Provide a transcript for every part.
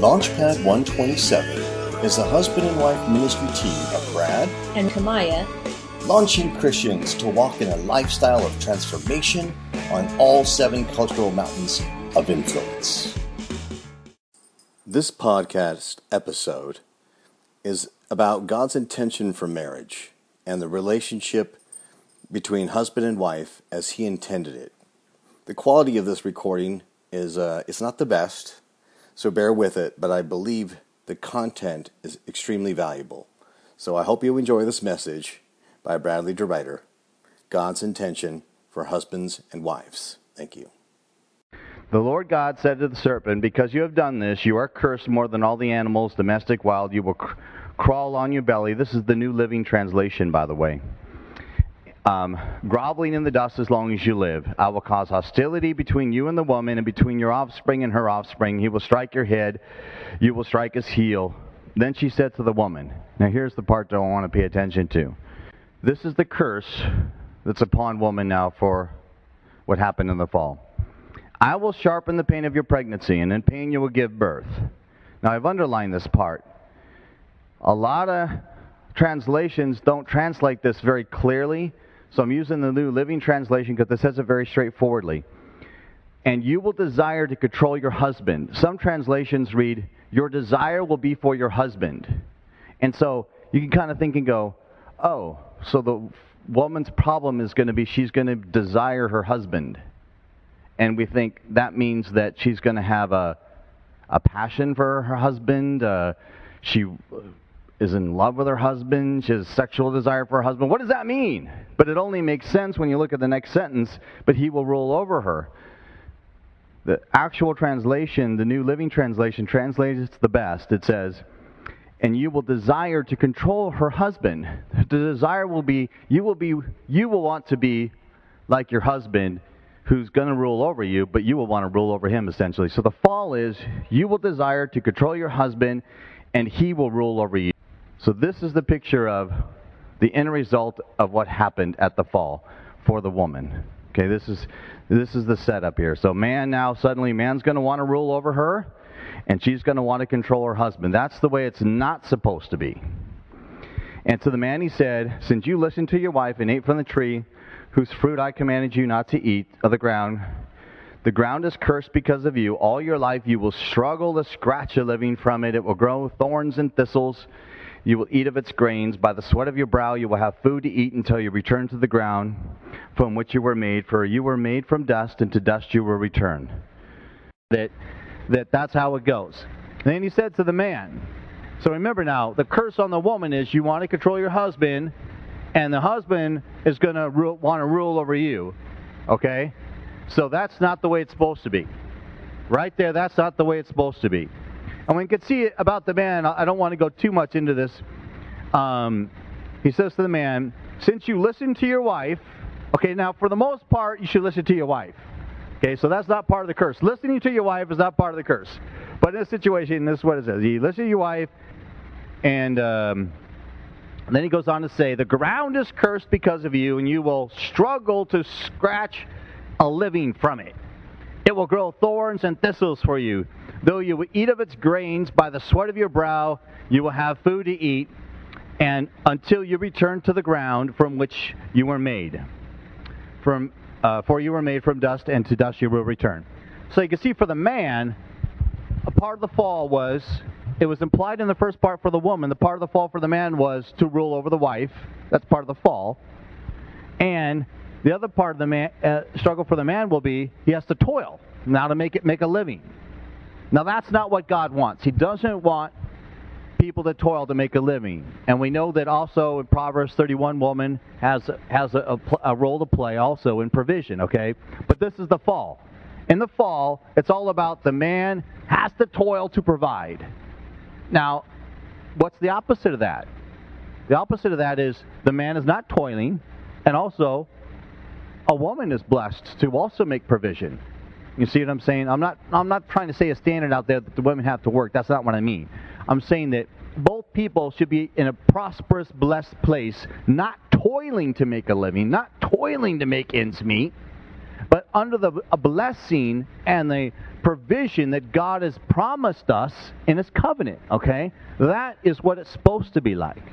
Launchpad 127 is the husband and wife ministry team of Brad and Kamaya, launching Christians to walk in a lifestyle of transformation on all seven cultural mountains of influence. This podcast episode is about God's intention for marriage and the relationship between husband and wife as He intended it. The quality of this recording is uh, it's not the best, so bear with it. But I believe the content is extremely valuable. So I hope you enjoy this message by Bradley DeRuyter, God's intention for husbands and wives. Thank you. The Lord God said to the serpent, Because you have done this, you are cursed more than all the animals, domestic, wild. You will cr- crawl on your belly. This is the New Living Translation, by the way. Um, groveling in the dust as long as you live. I will cause hostility between you and the woman, and between your offspring and her offspring. He will strike your head, you will strike his heel. Then she said to the woman, Now here's the part that I want to pay attention to. This is the curse that's upon woman now for what happened in the fall. I will sharpen the pain of your pregnancy, and in pain you will give birth. Now, I've underlined this part. A lot of translations don't translate this very clearly, so I'm using the New Living Translation because it says it very straightforwardly. And you will desire to control your husband. Some translations read, Your desire will be for your husband. And so you can kind of think and go, Oh, so the woman's problem is going to be she's going to desire her husband and we think that means that she's going to have a, a passion for her husband. Uh, she is in love with her husband. She has sexual desire for her husband. What does that mean? But it only makes sense when you look at the next sentence. But he will rule over her. The actual translation, the New Living Translation, translates it the best. It says, and you will desire to control her husband. The desire will be you will be you will want to be like your husband who's going to rule over you, but you will want to rule over him essentially. So the fall is you will desire to control your husband and he will rule over you. So this is the picture of the end result of what happened at the fall for the woman. Okay, this is this is the setup here. So man now suddenly man's going to want to rule over her and she's going to want to control her husband. That's the way it's not supposed to be. And to the man he said, Since you listened to your wife and ate from the tree whose fruit I commanded you not to eat of the ground, the ground is cursed because of you. All your life you will struggle to scratch a living from it. It will grow thorns and thistles. You will eat of its grains. By the sweat of your brow you will have food to eat until you return to the ground from which you were made. For you were made from dust, and to dust you will return. That, that that's how it goes. And then he said to the man, so remember now, the curse on the woman is you want to control your husband, and the husband is going to want to rule over you. Okay? So that's not the way it's supposed to be. Right there, that's not the way it's supposed to be. And we can see about the man. I don't want to go too much into this. Um, he says to the man, Since you listen to your wife, okay, now for the most part, you should listen to your wife. Okay, so that's not part of the curse. Listening to your wife is not part of the curse. But in this situation, this is what it says. You listen to your wife, and um, then he goes on to say, The ground is cursed because of you, and you will struggle to scratch a living from it. It will grow thorns and thistles for you. Though you will eat of its grains by the sweat of your brow, you will have food to eat, and until you return to the ground from which you were made. From, uh, for you were made from dust, and to dust you will return. So you can see for the man, a part of the fall was it was implied in the first part for the woman. The part of the fall for the man was to rule over the wife. That's part of the fall. And the other part of the man, uh, struggle for the man will be he has to toil now to make it make a living. Now that's not what God wants. He doesn't want people to toil to make a living. And we know that also in Proverbs 31, woman has has a, a, a role to play also in provision. Okay, but this is the fall. In the fall, it's all about the man has to toil to provide. Now, what's the opposite of that? The opposite of that is the man is not toiling, and also a woman is blessed to also make provision. You see what I'm saying? I'm not I'm not trying to say a standard out there that the women have to work. That's not what I mean. I'm saying that both people should be in a prosperous, blessed place, not toiling to make a living, not toiling to make ends meet, but under the blessing and the provision that God has promised us in His covenant. Okay? That is what it's supposed to be like.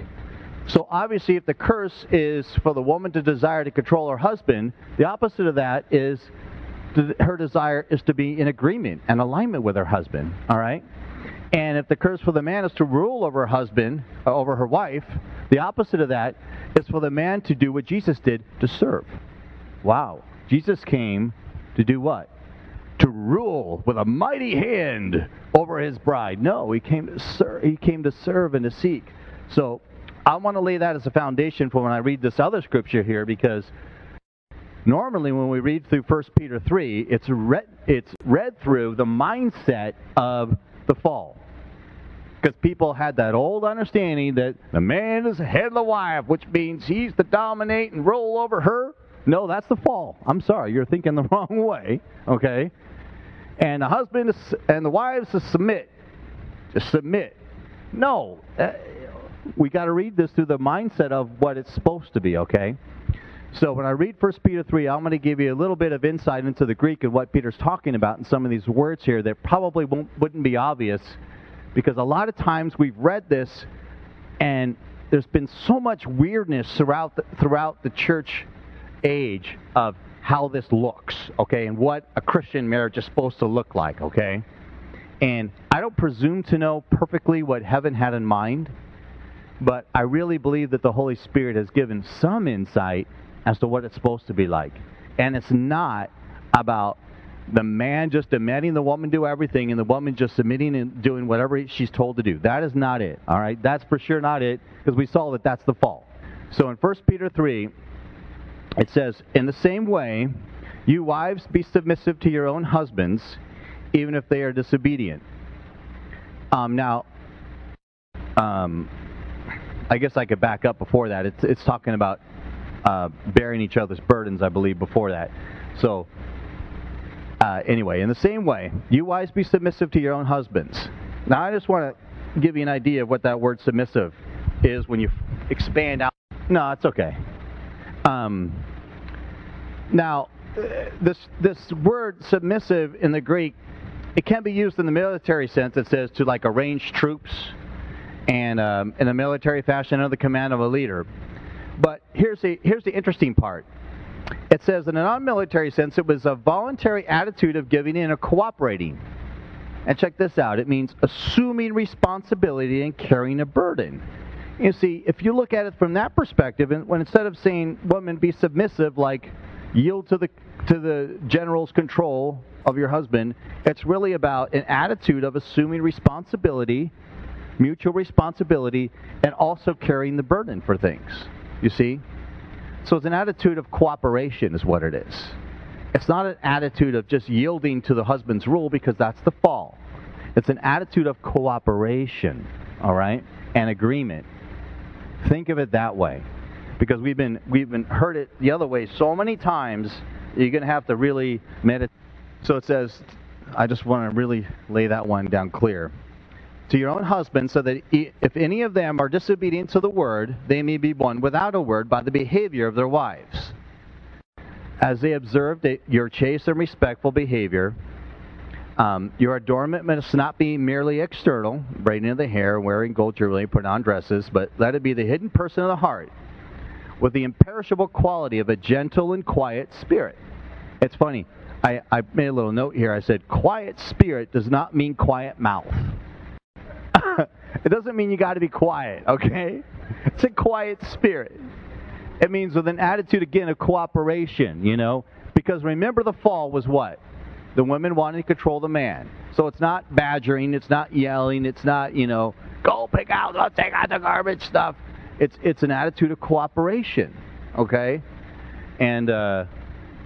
So obviously, if the curse is for the woman to desire to control her husband, the opposite of that is her desire is to be in agreement and alignment with her husband. All right? And if the curse for the man is to rule over her husband, uh, over her wife, the opposite of that is for the man to do what Jesus did to serve. Wow. Jesus came to do what? To rule with a mighty hand over his bride. No, he came to serve, he came to serve and to seek. So I want to lay that as a foundation for when I read this other scripture here because normally when we read through 1 Peter 3, it's read, it's read through the mindset of the fall. Because people had that old understanding that the man is the head of the wife, which means he's to dominate and roll over her. No, that's the fall. I'm sorry, you're thinking the wrong way. Okay? And the husband is, and the wives to submit. To submit. No. Uh, We got to read this through the mindset of what it's supposed to be, okay? So when I read 1 Peter 3, I'm going to give you a little bit of insight into the Greek and what Peter's talking about in some of these words here that probably won't wouldn't be obvious because a lot of times we've read this and there's been so much weirdness throughout the, throughout the church age of how this looks, okay, and what a Christian marriage is supposed to look like, okay? And I don't presume to know perfectly what heaven had in mind, but I really believe that the Holy Spirit has given some insight as to what it's supposed to be like. And it's not about the man just demanding the woman do everything and the woman just submitting and doing whatever she's told to do. That is not it. All right? That's for sure not it because we saw that that's the fall. So in 1 Peter 3, it says, In the same way, you wives be submissive to your own husbands, even if they are disobedient. Um, now, um, I guess I could back up before that. It's, it's talking about uh, bearing each other's burdens, I believe, before that. So, uh, anyway, in the same way, you wives be submissive to your own husbands. Now, I just want to give you an idea of what that word submissive is when you expand out. No, it's okay. Um, now, this this word submissive in the Greek, it can be used in the military sense. It says to like arrange troops, and um, in a military fashion under the command of a leader. But here's the, here's the interesting part. It says, in a non military sense, it was a voluntary attitude of giving in or cooperating. And check this out it means assuming responsibility and carrying a burden. You see, if you look at it from that perspective, and when instead of saying woman be submissive, like yield to the to the general's control of your husband, it's really about an attitude of assuming responsibility, mutual responsibility, and also carrying the burden for things. You see? So it's an attitude of cooperation, is what it is. It's not an attitude of just yielding to the husband's rule because that's the fall. It's an attitude of cooperation, all right, and agreement. Think of it that way, because we've been we've been heard it the other way so many times. You're going to have to really meditate. So it says, I just want to really lay that one down clear to your own husband, so that if any of them are disobedient to the word, they may be won without a word by the behavior of their wives. As they observed your chaste and respectful behavior, um, your adornment must not be merely external, braiding of the hair, wearing gold jewelry, putting on dresses, but let it be the hidden person of the heart, with the imperishable quality of a gentle and quiet spirit. It's funny. I, I made a little note here. I said, quiet spirit does not mean quiet mouth. It doesn't mean you got to be quiet, okay? It's a quiet spirit. It means with an attitude, again, of cooperation, you know? Because remember, the fall was what? The women wanting to control the man. So it's not badgering, it's not yelling, it's not, you know, go pick out, go take out the garbage stuff. It's, it's an attitude of cooperation, okay? And, uh,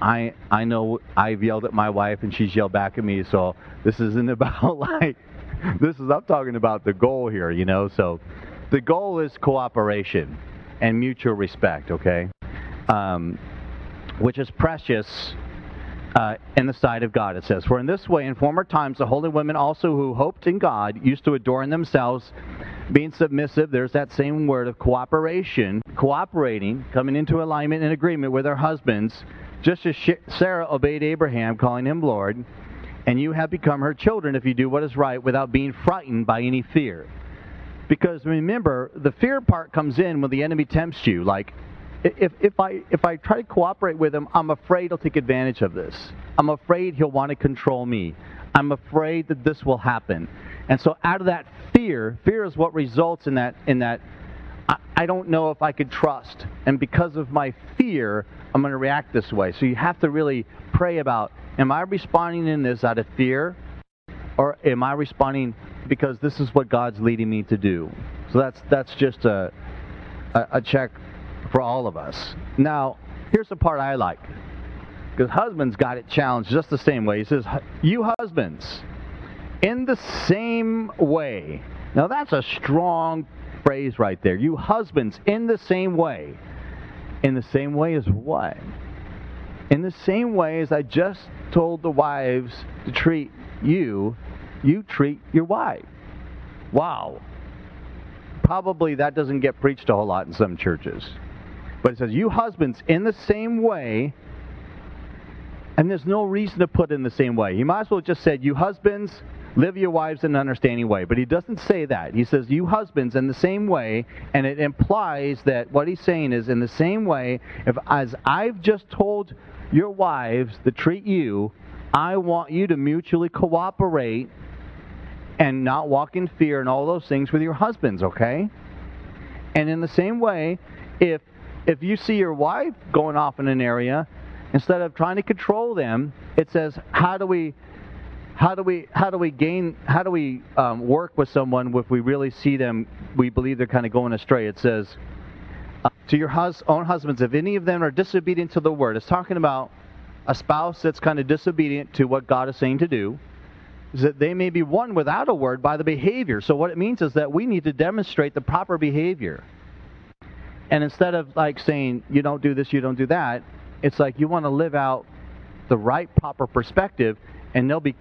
I I know I've yelled at my wife and she's yelled back at me, so this isn't about like this is I'm talking about the goal here, you know. So the goal is cooperation and mutual respect, okay? Um, which is precious uh, in the sight of God, it says. For in this way, in former times, the holy women also who hoped in God used to adorn themselves, being submissive. There's that same word of cooperation, cooperating, coming into alignment and agreement with their husbands just as Sarah obeyed Abraham, calling him Lord, and you have become her children if you do what is right without being frightened by any fear. Because remember, the fear part comes in when the enemy tempts you. Like, if, if, I, if I try to cooperate with him, I'm afraid he'll take advantage of this. I'm afraid he'll want to control me. I'm afraid that this will happen. And so out of that fear, fear is what results in that, in that I, I don't know if I could trust. And because of my fear, I'm going to react this way. So you have to really pray about, am I responding in this out of fear? Or am I responding because this is what God's leading me to do? So that's, that's just a, a, a check for all of us. Now, here's the part I like. Because husbands got it challenged just the same way. He says, You husbands, in the same way. Now, that's a strong phrase right there. You husbands, in the same way. In the same way as what? In the same way as I just told the wives to treat you, you treat your wife. Wow. Probably that doesn't get preached a whole lot in some churches. But it says, You husbands, in the same way, and there's no reason to put in the same way. He might as well just said, You husbands, live your wives in an understanding way. But he doesn't say that. He says, You husbands, in the same way, and it implies that what he's saying is, in the same way, if as I've just told your wives to treat you, I want you to mutually cooperate and not walk in fear and all those things with your husbands, okay? And in the same way, if if you see your wife going off in an area, instead of trying to control them, it says, how do we how do we how do we gain how do we um, work with someone if we really see them we believe they're kind of going astray it says to your hus- own husbands if any of them are disobedient to the word it's talking about a spouse that's kind of disobedient to what god is saying to do is that they may be won without a word by the behavior so what it means is that we need to demonstrate the proper behavior and instead of like saying, you don't do this, you don't do that, it's like you want to live out the right, proper perspective, and they'll be,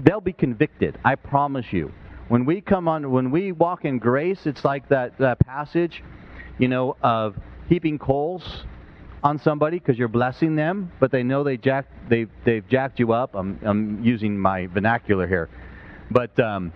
they'll be convicted. I promise you. When we come on, when we walk in grace, it's like that, that passage, you know, of heaping coals on somebody because you're blessing them, but they know they jack, they've, they've jacked you up. I'm, I'm using my vernacular here. But um,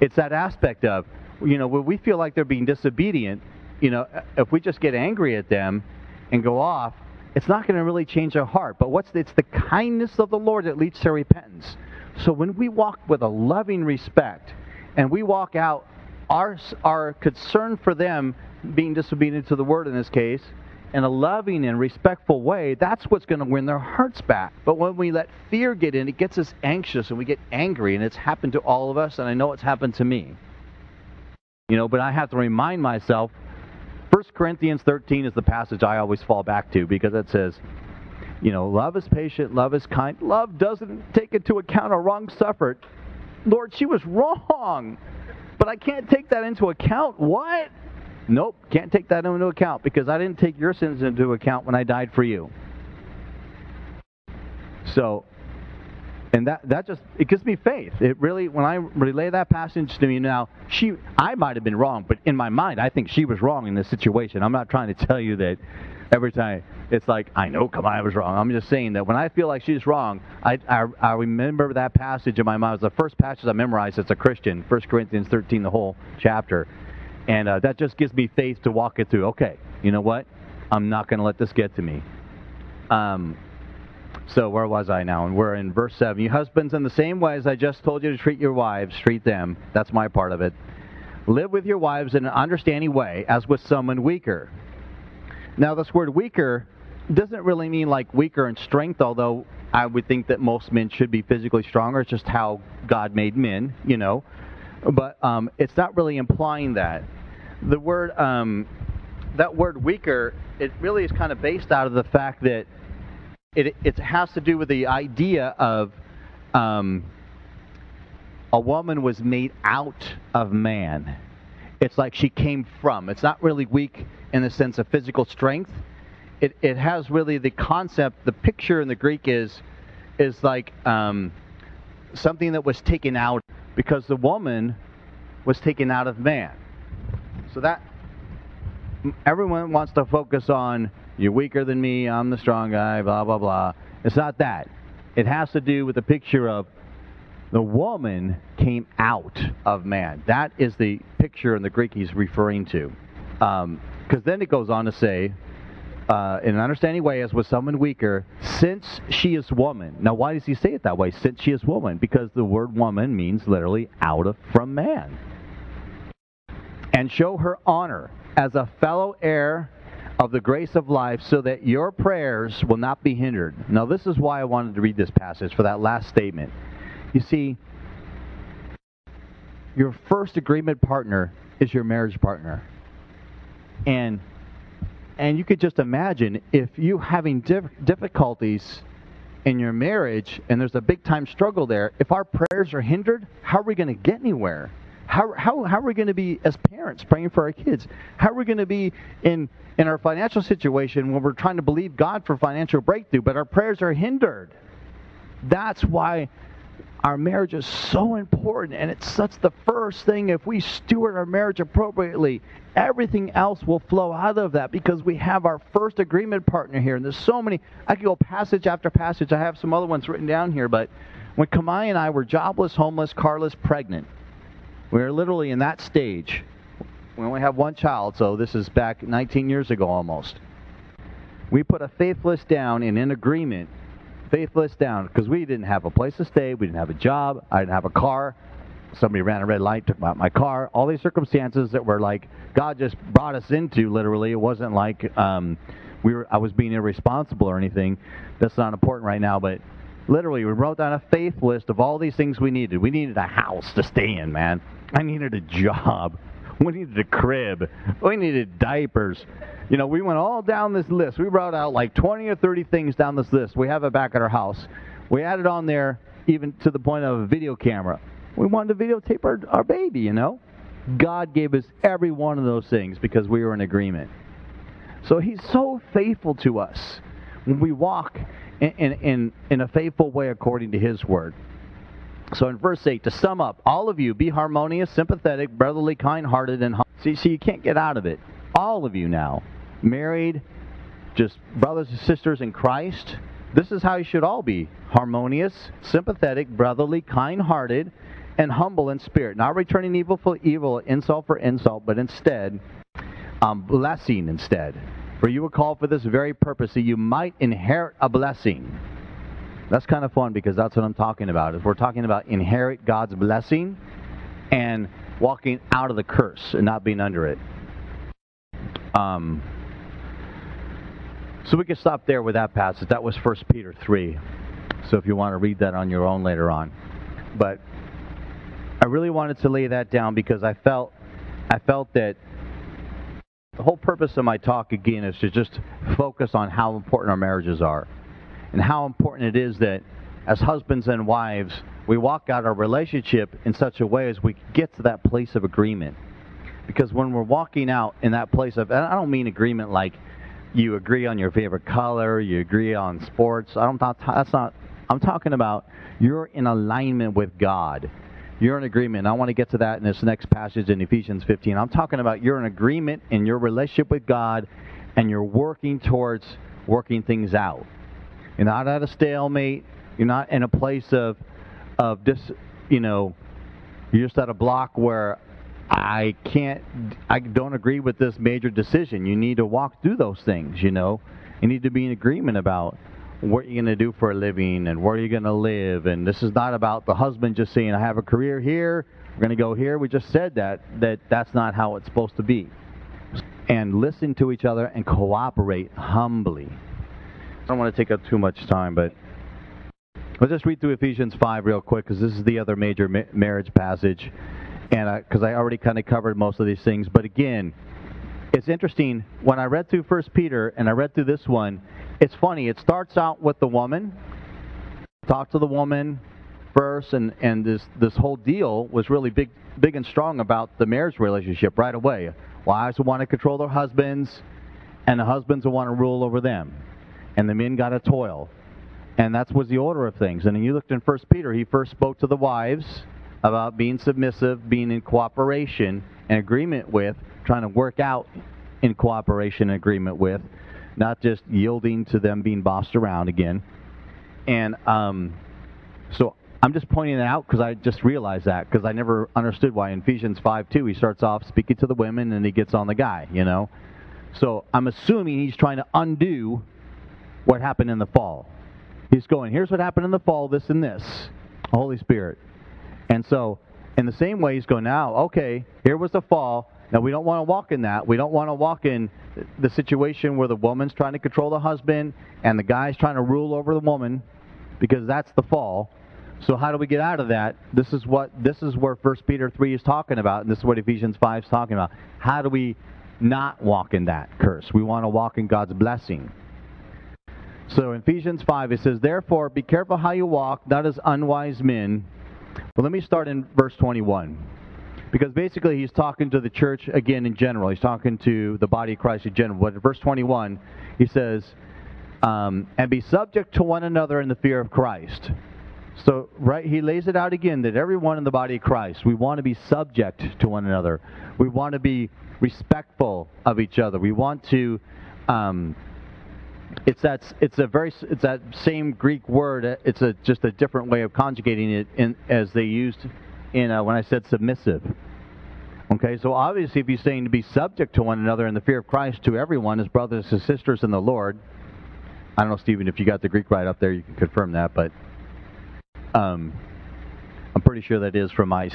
it's that aspect of, you know, when we feel like they're being disobedient, you know, if we just get angry at them and go off, it's not going to really change our heart. But what's it's the kindness of the Lord that leads to repentance. So when we walk with a loving respect and we walk out our our concern for them being disobedient to the word in this case in a loving and respectful way, that's what's going to win their hearts back. But when we let fear get in, it gets us anxious and we get angry, and it's happened to all of us, and I know it's happened to me. You know, but I have to remind myself 1 Corinthians 13 is the passage I always fall back to because it says, you know, love is patient, love is kind. Love doesn't take into account a wrong suffered. Lord, she was wrong, but I can't take that into account. What? Nope, can't take that into account because I didn't take your sins into account when I died for you. So and that that just it gives me faith. It really when I relay that passage to me now, she I might have been wrong, but in my mind I think she was wrong in this situation. I'm not trying to tell you that every time it's like I know come on I was wrong. I'm just saying that when I feel like she's wrong, I I, I remember that passage in my mind. It was the first passage I memorized as a Christian, 1 Corinthians 13, the whole chapter, and uh, that just gives me faith to walk it through. Okay, you know what? I'm not going to let this get to me. Um, so where was I now? And we're in verse 7. You husbands, in the same way as I just told you to treat your wives, treat them. That's my part of it. Live with your wives in an understanding way, as with someone weaker. Now, this word weaker doesn't really mean like weaker in strength, although I would think that most men should be physically stronger. It's just how God made men, you know. But um, it's not really implying that. The word, um, that word weaker, it really is kind of based out of the fact that it, it has to do with the idea of um, a woman was made out of man. It's like she came from. It's not really weak in the sense of physical strength. It, it has really the concept, the picture in the Greek is, is like um, something that was taken out because the woman was taken out of man. So that everyone wants to focus on you're weaker than me, I'm the strong guy, blah, blah, blah. It's not that. It has to do with the picture of the woman came out of man. That is the picture in the Greek he's referring to. Because um, then it goes on to say, uh, in an understanding way, as with someone weaker, since she is woman. Now, why does he say it that way? Since she is woman, because the word woman means literally out of from man. And show her honor as a fellow heir of the grace of life, so that your prayers will not be hindered. Now, this is why I wanted to read this passage for that last statement. You see, your first agreement partner is your marriage partner. And and you could just imagine if you having difficulties in your marriage and there's a big time struggle there, if our prayers are hindered, how are we going to get anywhere? How, how, how are we going to be as parents praying for our kids? How are we going to be in, in our financial situation when we're trying to believe God for financial breakthrough, but our prayers are hindered? That's why our marriage is so important and it's such the first thing if we steward our marriage appropriately everything else will flow out of that because we have our first agreement partner here. And there's so many i could go passage after passage. I have some other ones written down here but when kamai and i were jobless homeless carless pregnant we were literally in that stage. We only have one child so this is back 19 years ago almost. We put a faith list down in an agreement faithless down because we didn't have a place to stay, we didn't have a job, I didn't have a car. Somebody ran a red light, took out my car. All these circumstances that were like God just brought us into. Literally, it wasn't like um, we were. I was being irresponsible or anything. That's not important right now, but literally, we wrote down a faith list of all these things we needed. We needed a house to stay in, man. I needed a job. We needed a crib. We needed diapers. You know, we went all down this list. We wrote out like 20 or 30 things down this list. We have it back at our house. We added on there even to the point of a video camera. We wanted to videotape our, our baby, you know. God gave us every one of those things because we were in agreement. So He's so faithful to us when we walk in, in, in, in a faithful way according to His word. So in verse 8, to sum up, all of you be harmonious, sympathetic, brotherly, kind hearted, and see, see, you can't get out of it. All of you now, married, just brothers and sisters in Christ, this is how you should all be harmonious, sympathetic, brotherly, kind hearted, and humble in spirit, not returning evil for evil, insult for insult, but instead, um, blessing instead. For you were called for this very purpose, that you might inherit a blessing. That's kind of fun because that's what I'm talking about. Is we're talking about inherit God's blessing and walking out of the curse and not being under it. Um, so we can stop there with that passage. That was 1 Peter 3. So if you want to read that on your own later on. But I really wanted to lay that down because I felt I felt that the whole purpose of my talk again is to just focus on how important our marriages are and how important it is that as husbands and wives, we walk out our relationship in such a way as we get to that place of agreement. Because when we're walking out in that place of, and I don't mean agreement like you agree on your favorite color, you agree on sports. I don't. That's not. I'm talking about you're in alignment with God. You're in agreement. I want to get to that in this next passage in Ephesians 15. I'm talking about you're in agreement in your relationship with God, and you're working towards working things out. You're not at a stalemate. You're not in a place of, of dis, you know, you're just at a block where I can't, I don't agree with this major decision. You need to walk through those things, you know. You need to be in agreement about what you're going to do for a living and where you're going to live. And this is not about the husband just saying, I have a career here, we're going to go here. We just said that, that that's not how it's supposed to be. And listen to each other and cooperate humbly. I don't want to take up too much time, but let's just read through Ephesians 5 real quick because this is the other major ma- marriage passage. And because I, I already kind of covered most of these things. But again, it's interesting. When I read through First Peter and I read through this one, it's funny. It starts out with the woman. Talk to the woman first, and, and this, this whole deal was really big, big and strong about the marriage relationship right away. Wives want to control their husbands, and the husbands want to rule over them and the men got to toil. And that was the order of things. And you looked in First Peter, he first spoke to the wives about being submissive, being in cooperation and agreement with, trying to work out in cooperation and agreement with. not just yielding to them being bossed around again. And um, so I'm just pointing that out because I just realized that because I never understood why in Ephesians 5 2 he starts off speaking to the women and he gets on the guy, you know. So I'm assuming he's trying to undo what happened in the fall. He's going, here's what happened in the fall, this and this, Holy Spirit. And so, in the same way, he's going, now, okay, here was the fall. Now, we don't want to walk in that. We don't want to walk in the situation where the woman's trying to control the husband and the guy's trying to rule over the woman because that's the fall. So how do we get out of that? This is what this is where 1 Peter 3 is talking about, and this is what Ephesians 5 is talking about. How do we not walk in that curse? We want to walk in God's blessing. So in Ephesians 5 it says, "Therefore be careful how you walk, not as unwise men." Well, let me start in verse 21. Because basically he's talking to the church again in general. He's talking to the body of Christ in general. But in verse 21, he says, um, and be subject to one another in the fear of Christ. So, right, he lays it out again that everyone in the body of Christ, we want to be subject to one another. We want to be respectful of each other. We want to. Um, it's that it's a very it's that same Greek word. It's a just a different way of conjugating it in, as they used in uh, when I said submissive. Okay, so obviously, if he's saying to be subject to one another in the fear of Christ to everyone as brothers and sisters in the Lord, I don't know, Stephen, if you got the Greek right up there, you can confirm that, but um, I'm pretty sure that is from my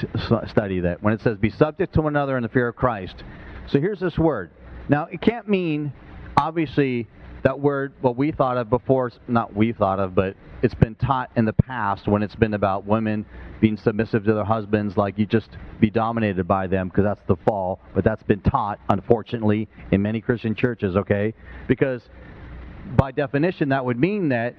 study that when it says be subject to one another in the fear of Christ. So here's this word. Now, it can't mean, obviously, that word, what we thought of before, not we thought of, but it's been taught in the past when it's been about women being submissive to their husbands, like you just be dominated by them because that's the fall. But that's been taught, unfortunately, in many Christian churches, okay? Because by definition, that would mean that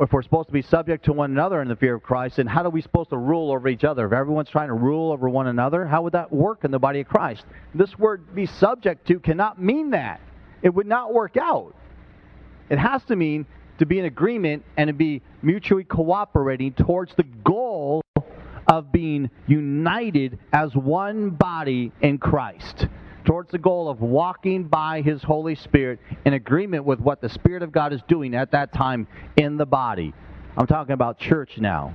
if we're supposed to be subject to one another in the fear of Christ, then how are we supposed to rule over each other? If everyone's trying to rule over one another, how would that work in the body of Christ? This word be subject to cannot mean that. It would not work out. It has to mean to be in agreement and to be mutually cooperating towards the goal of being united as one body in Christ towards the goal of walking by His Holy Spirit in agreement with what the Spirit of God is doing at that time in the body. I'm talking about church now.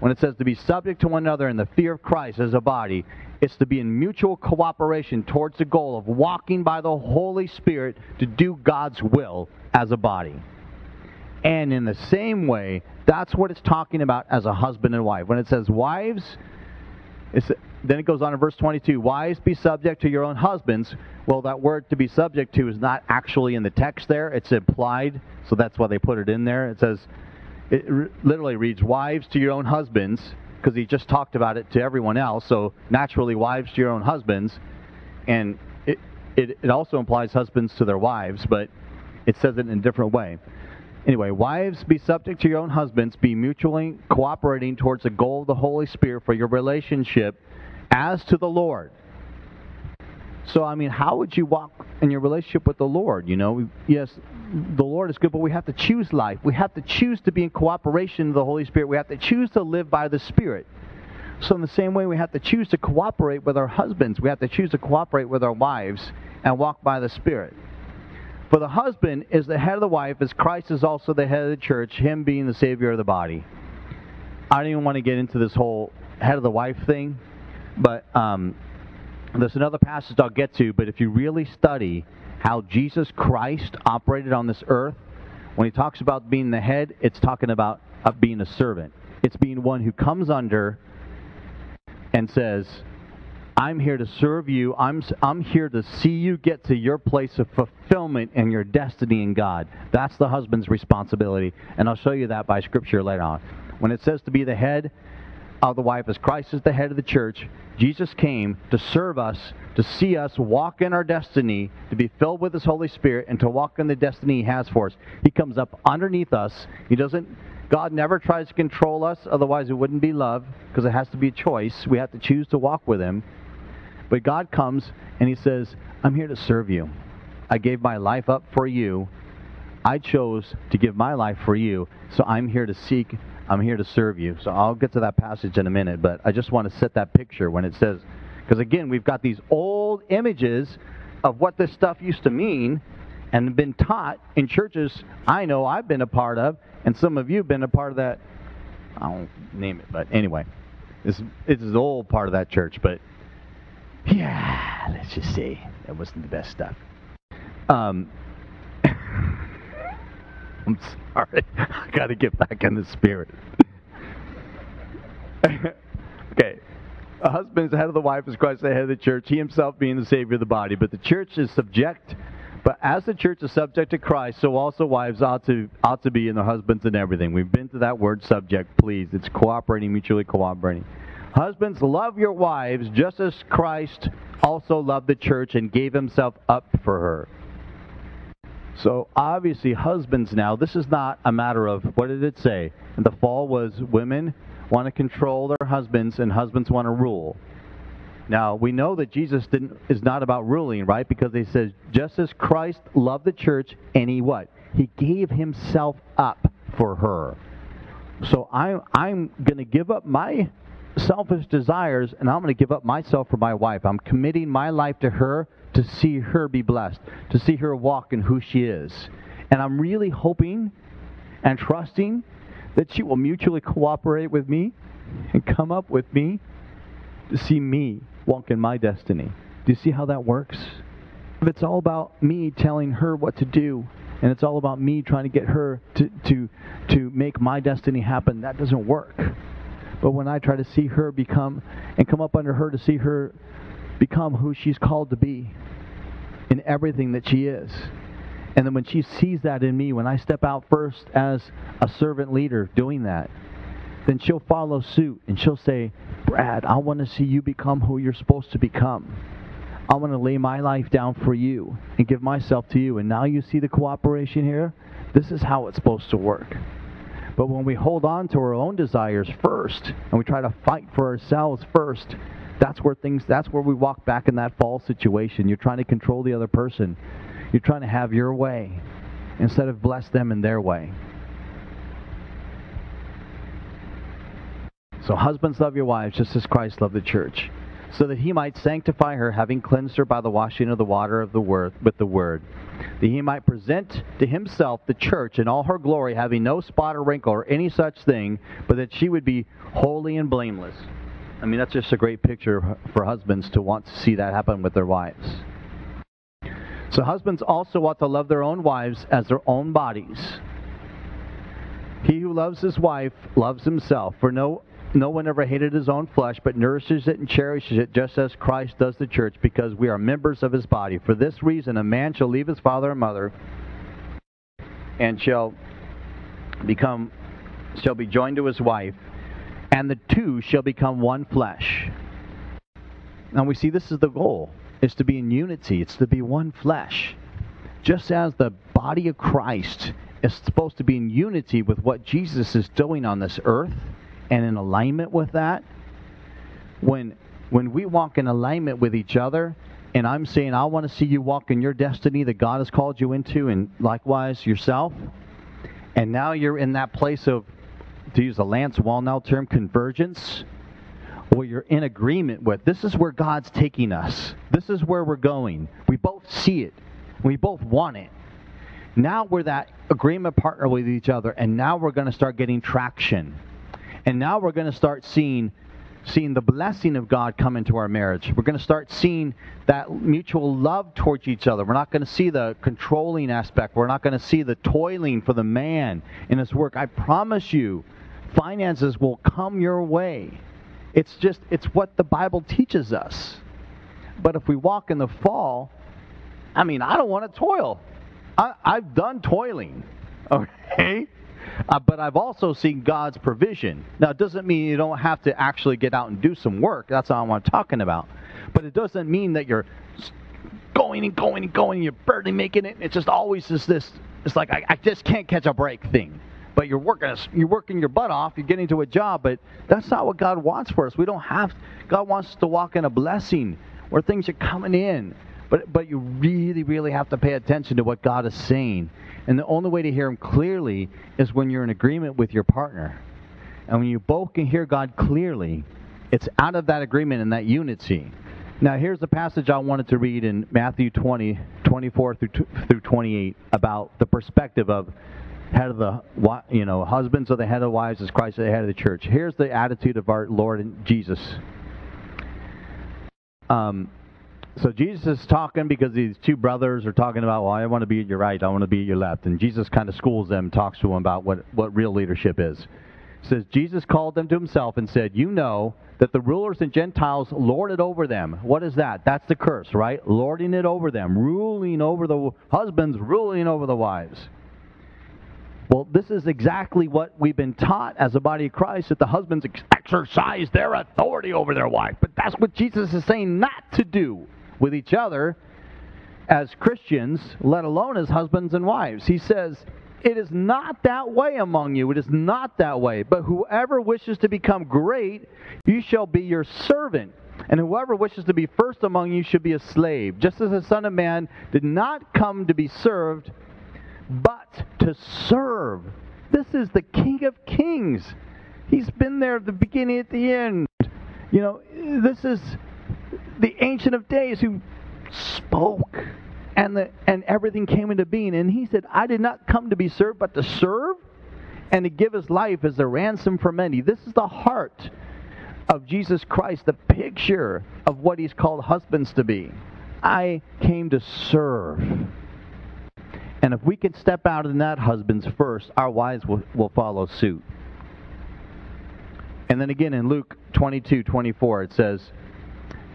When it says to be subject to one another in the fear of Christ as a body, it's to be in mutual cooperation towards the goal of walking by the Holy Spirit to do God's will as a body. And in the same way, that's what it's talking about as a husband and wife. When it says wives, then it goes on in verse 22 Wives, be subject to your own husbands. Well, that word to be subject to is not actually in the text there, it's implied, so that's why they put it in there. It says, it literally reads, Wives to your own husbands, because he just talked about it to everyone else, so naturally, wives to your own husbands. And it, it, it also implies husbands to their wives, but it says it in a different way. Anyway, wives, be subject to your own husbands, be mutually cooperating towards the goal of the Holy Spirit for your relationship as to the Lord. So, I mean, how would you walk in your relationship with the Lord? You know, yes, the Lord is good, but we have to choose life. We have to choose to be in cooperation with the Holy Spirit. We have to choose to live by the Spirit. So, in the same way, we have to choose to cooperate with our husbands. We have to choose to cooperate with our wives and walk by the Spirit. For the husband is the head of the wife, as Christ is also the head of the church, him being the Savior of the body. I don't even want to get into this whole head of the wife thing but um, there's another passage I'll get to, but if you really study how Jesus Christ operated on this earth, when he talks about being the head, it's talking about uh, being a servant. It's being one who comes under and says, I'm here to serve you. I'm, I'm here to see you get to your place of fulfillment and your destiny in God. That's the husband's responsibility. And I'll show you that by scripture later on. When it says to be the head, of the wife as Christ is the head of the church. Jesus came to serve us, to see us walk in our destiny, to be filled with His Holy Spirit, and to walk in the destiny He has for us. He comes up underneath us. He doesn't. God never tries to control us, otherwise it wouldn't be love, because it has to be a choice. We have to choose to walk with Him. But God comes and He says, I'm here to serve you. I gave my life up for you. I chose to give my life for you, so I'm here to seek I'm here to serve you. So I'll get to that passage in a minute, but I just want to set that picture when it says, because again, we've got these old images of what this stuff used to mean, and been taught in churches I know I've been a part of, and some of you have been a part of that. I won't name it, but anyway, this it's an old part of that church, but yeah, let's just say it wasn't the best stuff. Um, I'm sorry, I got to get back in the spirit. okay. A husband is the head of the wife as Christ the head of the church, he himself being the Savior of the body. But the church is subject but as the church is subject to Christ, so also wives ought to ought to be in their husbands and everything. We've been to that word subject, please. It's cooperating, mutually cooperating. Husbands, love your wives just as Christ also loved the church and gave himself up for her. So obviously, husbands now, this is not a matter of what did it say? The fall was women want to control their husbands and husbands want to rule. Now, we know that Jesus didn't, is not about ruling, right? Because he says, just as Christ loved the church, and he what? He gave himself up for her. So I'm, I'm going to give up my selfish desires, and I'm going to give up myself for my wife. I'm committing my life to her to see her be blessed, to see her walk in who she is. And I'm really hoping and trusting that she will mutually cooperate with me and come up with me to see me walk in my destiny. Do you see how that works? If it's all about me telling her what to do, and it's all about me trying to get her to, to, to make my destiny happen, that doesn't work. But when I try to see her become and come up under her to see her become who she's called to be in everything that she is. And then when she sees that in me, when I step out first as a servant leader doing that, then she'll follow suit and she'll say, Brad, I want to see you become who you're supposed to become. I want to lay my life down for you and give myself to you. And now you see the cooperation here? This is how it's supposed to work. But when we hold on to our own desires first and we try to fight for ourselves first, that's where things that's where we walk back in that fall situation. You're trying to control the other person. You're trying to have your way instead of bless them in their way. So, husbands, love your wives just as Christ loved the church, so that he might sanctify her, having cleansed her by the washing of the water of the word with the word, that he might present to himself the church in all her glory, having no spot or wrinkle or any such thing, but that she would be holy and blameless. I mean, that's just a great picture for husbands to want to see that happen with their wives. So, husbands also ought to love their own wives as their own bodies. He who loves his wife loves himself, for no no one ever hated his own flesh, but nourishes it and cherishes it just as Christ does the church, because we are members of his body. For this reason, a man shall leave his father and mother and shall become shall be joined to his wife, and the two shall become one flesh. Now we see this is the goal, is to be in unity, it's to be one flesh. Just as the body of Christ is supposed to be in unity with what Jesus is doing on this earth and in alignment with that, when when we walk in alignment with each other, and I'm saying I want to see you walk in your destiny that God has called you into, and likewise yourself, and now you're in that place of, to use a Lance Wallnau term, convergence, where you're in agreement with. This is where God's taking us. This is where we're going. We both see it. We both want it. Now we're that agreement partner with each other, and now we're going to start getting traction. And now we're going to start seeing seeing the blessing of God come into our marriage. We're going to start seeing that mutual love towards each other. We're not going to see the controlling aspect. We're not going to see the toiling for the man in his work. I promise you, finances will come your way. It's just, it's what the Bible teaches us. But if we walk in the fall, I mean, I don't want to toil. I, I've done toiling, okay? Uh, but I've also seen God's provision. Now, it doesn't mean you don't have to actually get out and do some work. That's all I'm talking about. But it doesn't mean that you're going and going and going and you're barely making it. It's just always just this, it's like, I, I just can't catch a break thing. But you're working, you're working your butt off. You're getting to a job, but that's not what God wants for us. We don't have. God wants us to walk in a blessing where things are coming in. But but you really, really have to pay attention to what God is saying and the only way to hear Him clearly is when you're in agreement with your partner. And when you both can hear God clearly, it's out of that agreement and that unity Now, here's the passage I wanted to read in Matthew 20, 24 through, through 28 about the perspective of head of the, you know, husbands are the head of the wives as Christ is the head of the church. Here's the attitude of our Lord and Jesus. Um, so Jesus is talking because these two brothers are talking about, well, I want to be at your right, I want to be at your left. And Jesus kind of schools them, talks to them about what, what real leadership is. It says, Jesus called them to himself and said, You know that the rulers and Gentiles lord it over them. What is that? That's the curse, right? Lording it over them, ruling over the husbands, ruling over the wives. Well, this is exactly what we've been taught as a body of Christ that the husbands exercise their authority over their wife. But that's what Jesus is saying not to do with each other as Christians, let alone as husbands and wives. He says, It is not that way among you. It is not that way. But whoever wishes to become great, you shall be your servant. And whoever wishes to be first among you should be a slave, just as the Son of Man did not come to be served, but to serve. This is the King of Kings. He's been there at the beginning, at the end. You know, this is the Ancient of Days who spoke and, the, and everything came into being. And he said, I did not come to be served, but to serve and to give his life as a ransom for many. This is the heart of Jesus Christ, the picture of what he's called husbands to be. I came to serve. And if we can step out in that, husbands first, our wives will, will follow suit. And then again in Luke 22 24, it says,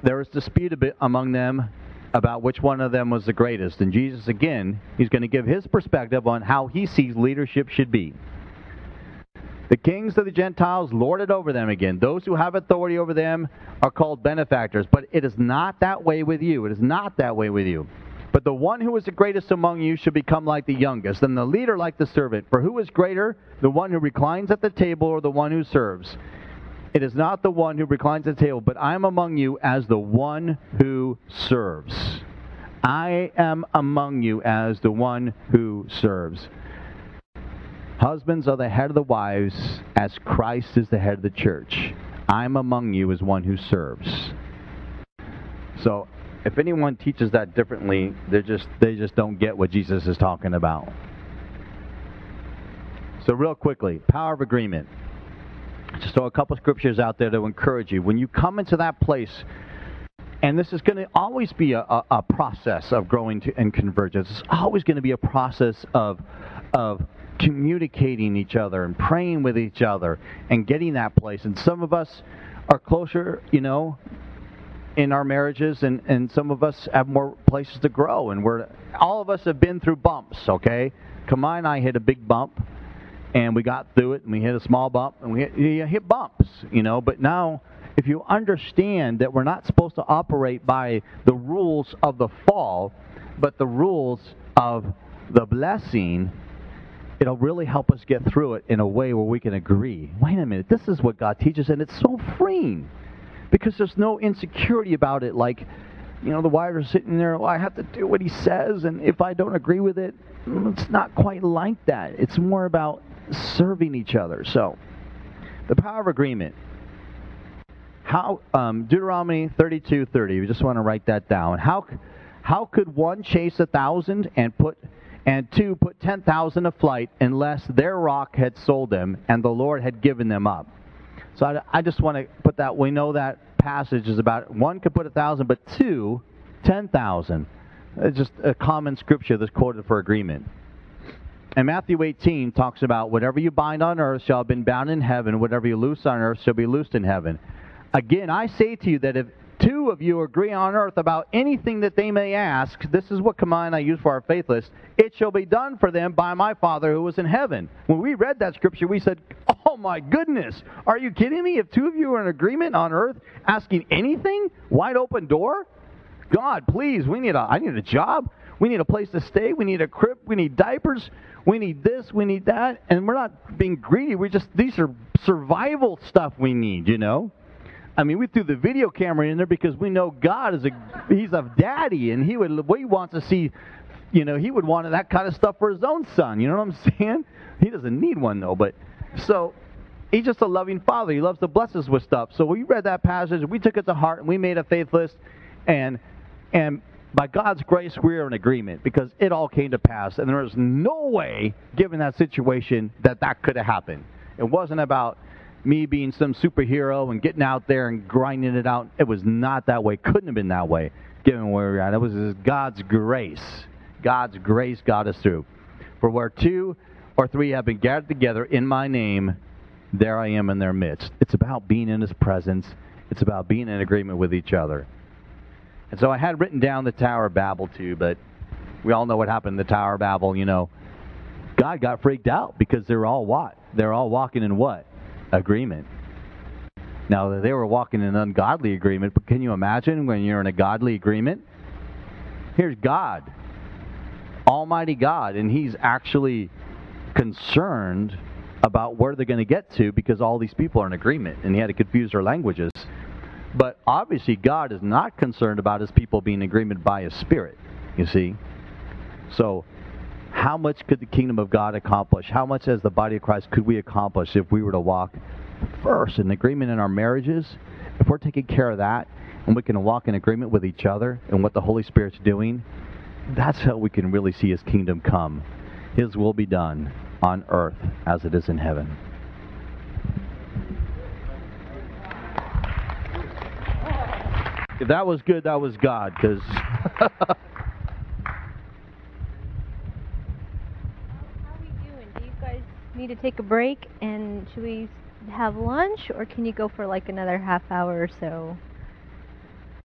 there was dispute among them about which one of them was the greatest. And Jesus, again, he's going to give his perspective on how he sees leadership should be. The kings of the Gentiles lord it over them again. Those who have authority over them are called benefactors. But it is not that way with you. It is not that way with you. But the one who is the greatest among you should become like the youngest, and the leader like the servant. For who is greater, the one who reclines at the table or the one who serves? It is not the one who reclines at the table, but I am among you as the one who serves. I am among you as the one who serves. Husbands are the head of the wives, as Christ is the head of the church. I'm among you as one who serves. So, if anyone teaches that differently, they just they just don't get what Jesus is talking about. So, real quickly, power of agreement. Just throw a couple scriptures out there to encourage you. When you come into that place, and this is going to always be a, a, a process of growing to, and convergence. It's always going to be a process of, of communicating each other and praying with each other and getting that place. And some of us are closer, you know, in our marriages, and, and some of us have more places to grow. And we're all of us have been through bumps. Okay, Kamai and I hit a big bump and we got through it and we hit a small bump and we hit, you hit bumps, you know. But now, if you understand that we're not supposed to operate by the rules of the fall, but the rules of the blessing, it'll really help us get through it in a way where we can agree. Wait a minute, this is what God teaches, and it's so freeing because there's no insecurity about it. Like, you know, the wives are sitting there, well, I have to do what he says, and if I don't agree with it, it's not quite like that. It's more about serving each other. So, the power of agreement. How um, Deuteronomy 32:30. We just want to write that down. How how could one chase a thousand and put and two put ten thousand a flight unless their rock had sold them and the Lord had given them up? So I, I just want to put that. We know that passage is about one could put a thousand, but two, ten thousand. It's just a common scripture that's quoted for agreement. And Matthew 18 talks about whatever you bind on earth shall have been bound in heaven, whatever you loose on earth shall be loosed in heaven. Again, I say to you that if two of you agree on earth about anything that they may ask, this is what command I use for our faith list, it shall be done for them by my Father who is in heaven. When we read that scripture, we said, Oh my goodness, are you kidding me? If two of you are in agreement on earth asking anything, wide open door? God, please, we need a I need a job. We need a place to stay. We need a crib. We need diapers. We need this. We need that. And we're not being greedy. We just, these are survival stuff we need, you know? I mean, we threw the video camera in there because we know God is a, he's a daddy and he would, we want to see, you know, he would want that kind of stuff for his own son. You know what I'm saying? He doesn't need one though, but so he's just a loving father. He loves to bless us with stuff. So we read that passage, we took it to heart, and we made a faith list, And and by God's grace, we're in agreement because it all came to pass, and there was no way, given that situation, that that could have happened. It wasn't about me being some superhero and getting out there and grinding it out. It was not that way. Couldn't have been that way, given where we're at. It was God's grace. God's grace got us through. For where two or three have been gathered together in my name, there I am in their midst. It's about being in His presence. It's about being in agreement with each other. And so I had written down the Tower of Babel too, but we all know what happened in the Tower of Babel, you know. God got freaked out because they're all what? They're all walking in what? Agreement. Now, they were walking in an ungodly agreement, but can you imagine when you're in a godly agreement? Here's God, Almighty God, and He's actually concerned about where they're going to get to because all these people are in agreement, and He had to confuse their languages. But obviously, God is not concerned about his people being in agreement by his spirit, you see. So, how much could the kingdom of God accomplish? How much, as the body of Christ, could we accomplish if we were to walk first in agreement in our marriages? If we're taking care of that and we can walk in agreement with each other and what the Holy Spirit's doing, that's how we can really see his kingdom come. His will be done on earth as it is in heaven. If that was good, that was God, because. How we doing? Do you guys need to take a break and should we have lunch or can you go for like another half hour or so?